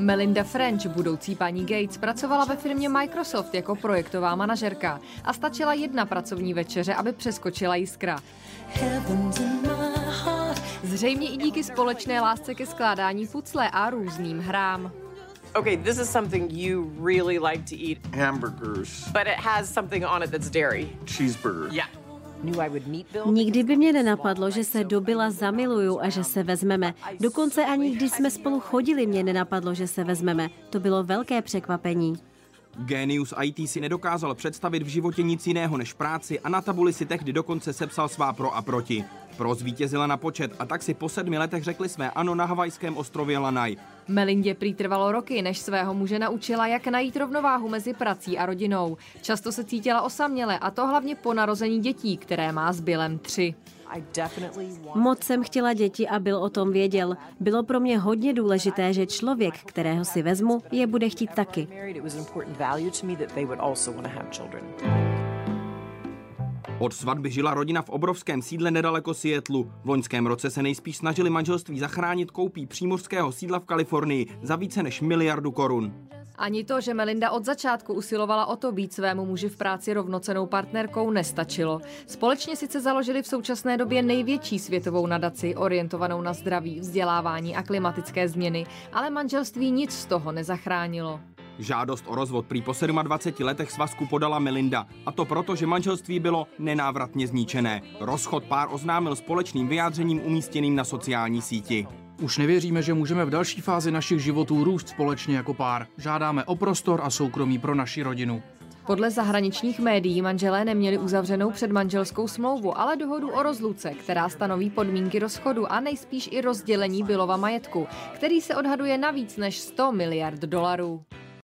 Melinda French, budoucí paní Gates, pracovala ve firmě Microsoft jako projektová manažerka a stačila jedna pracovní večeře, aby přeskočila jiskra. Zřejmě i díky společné lásce ke skládání pucle a různým hrám. Okay, this is something you really like to eat, Hamburgers, but it has something on it that's dairy. cheeseburger. Yeah. Nikdy by mě nenapadlo, že se do Billa zamiluju a že se vezmeme. Dokonce ani když jsme spolu chodili, mě nenapadlo, že se vezmeme. To bylo velké překvapení. Genius IT si nedokázal představit v životě nic jiného než práci a na tabuli si tehdy dokonce sepsal svá pro a proti. Pro zvítězila na počet a tak si po sedmi letech řekli své ano na havajském ostrově Lanai. Melindě prý trvalo roky, než svého muže naučila, jak najít rovnováhu mezi prací a rodinou. Často se cítila osaměle a to hlavně po narození dětí, které má s Billem tři. Moc jsem chtěla děti a byl o tom věděl. Bylo pro mě hodně důležité, že člověk, kterého si vezmu, je bude chtít taky. Od svatby žila rodina v obrovském sídle nedaleko Seattlu. V loňském roce se nejspíš snažili manželství zachránit koupí přímořského sídla v Kalifornii za více než miliardu korun. Ani to, že Melinda od začátku usilovala o to být svému muži v práci rovnocenou partnerkou, nestačilo. Společně sice založili v současné době největší světovou nadaci orientovanou na zdraví, vzdělávání a klimatické změny, ale manželství nic z toho nezachránilo. Žádost o rozvod prý po 27 letech svazku podala Melinda. A to proto, že manželství bylo nenávratně zničené. Rozchod pár oznámil společným vyjádřením umístěným na sociální síti. Už nevěříme, že můžeme v další fázi našich životů růst společně jako pár. Žádáme o prostor a soukromí pro naši rodinu. Podle zahraničních médií manželé neměli uzavřenou předmanželskou smlouvu, ale dohodu o rozluce, která stanoví podmínky rozchodu a nejspíš i rozdělení bylova majetku, který se odhaduje na víc než 100 miliard dolarů.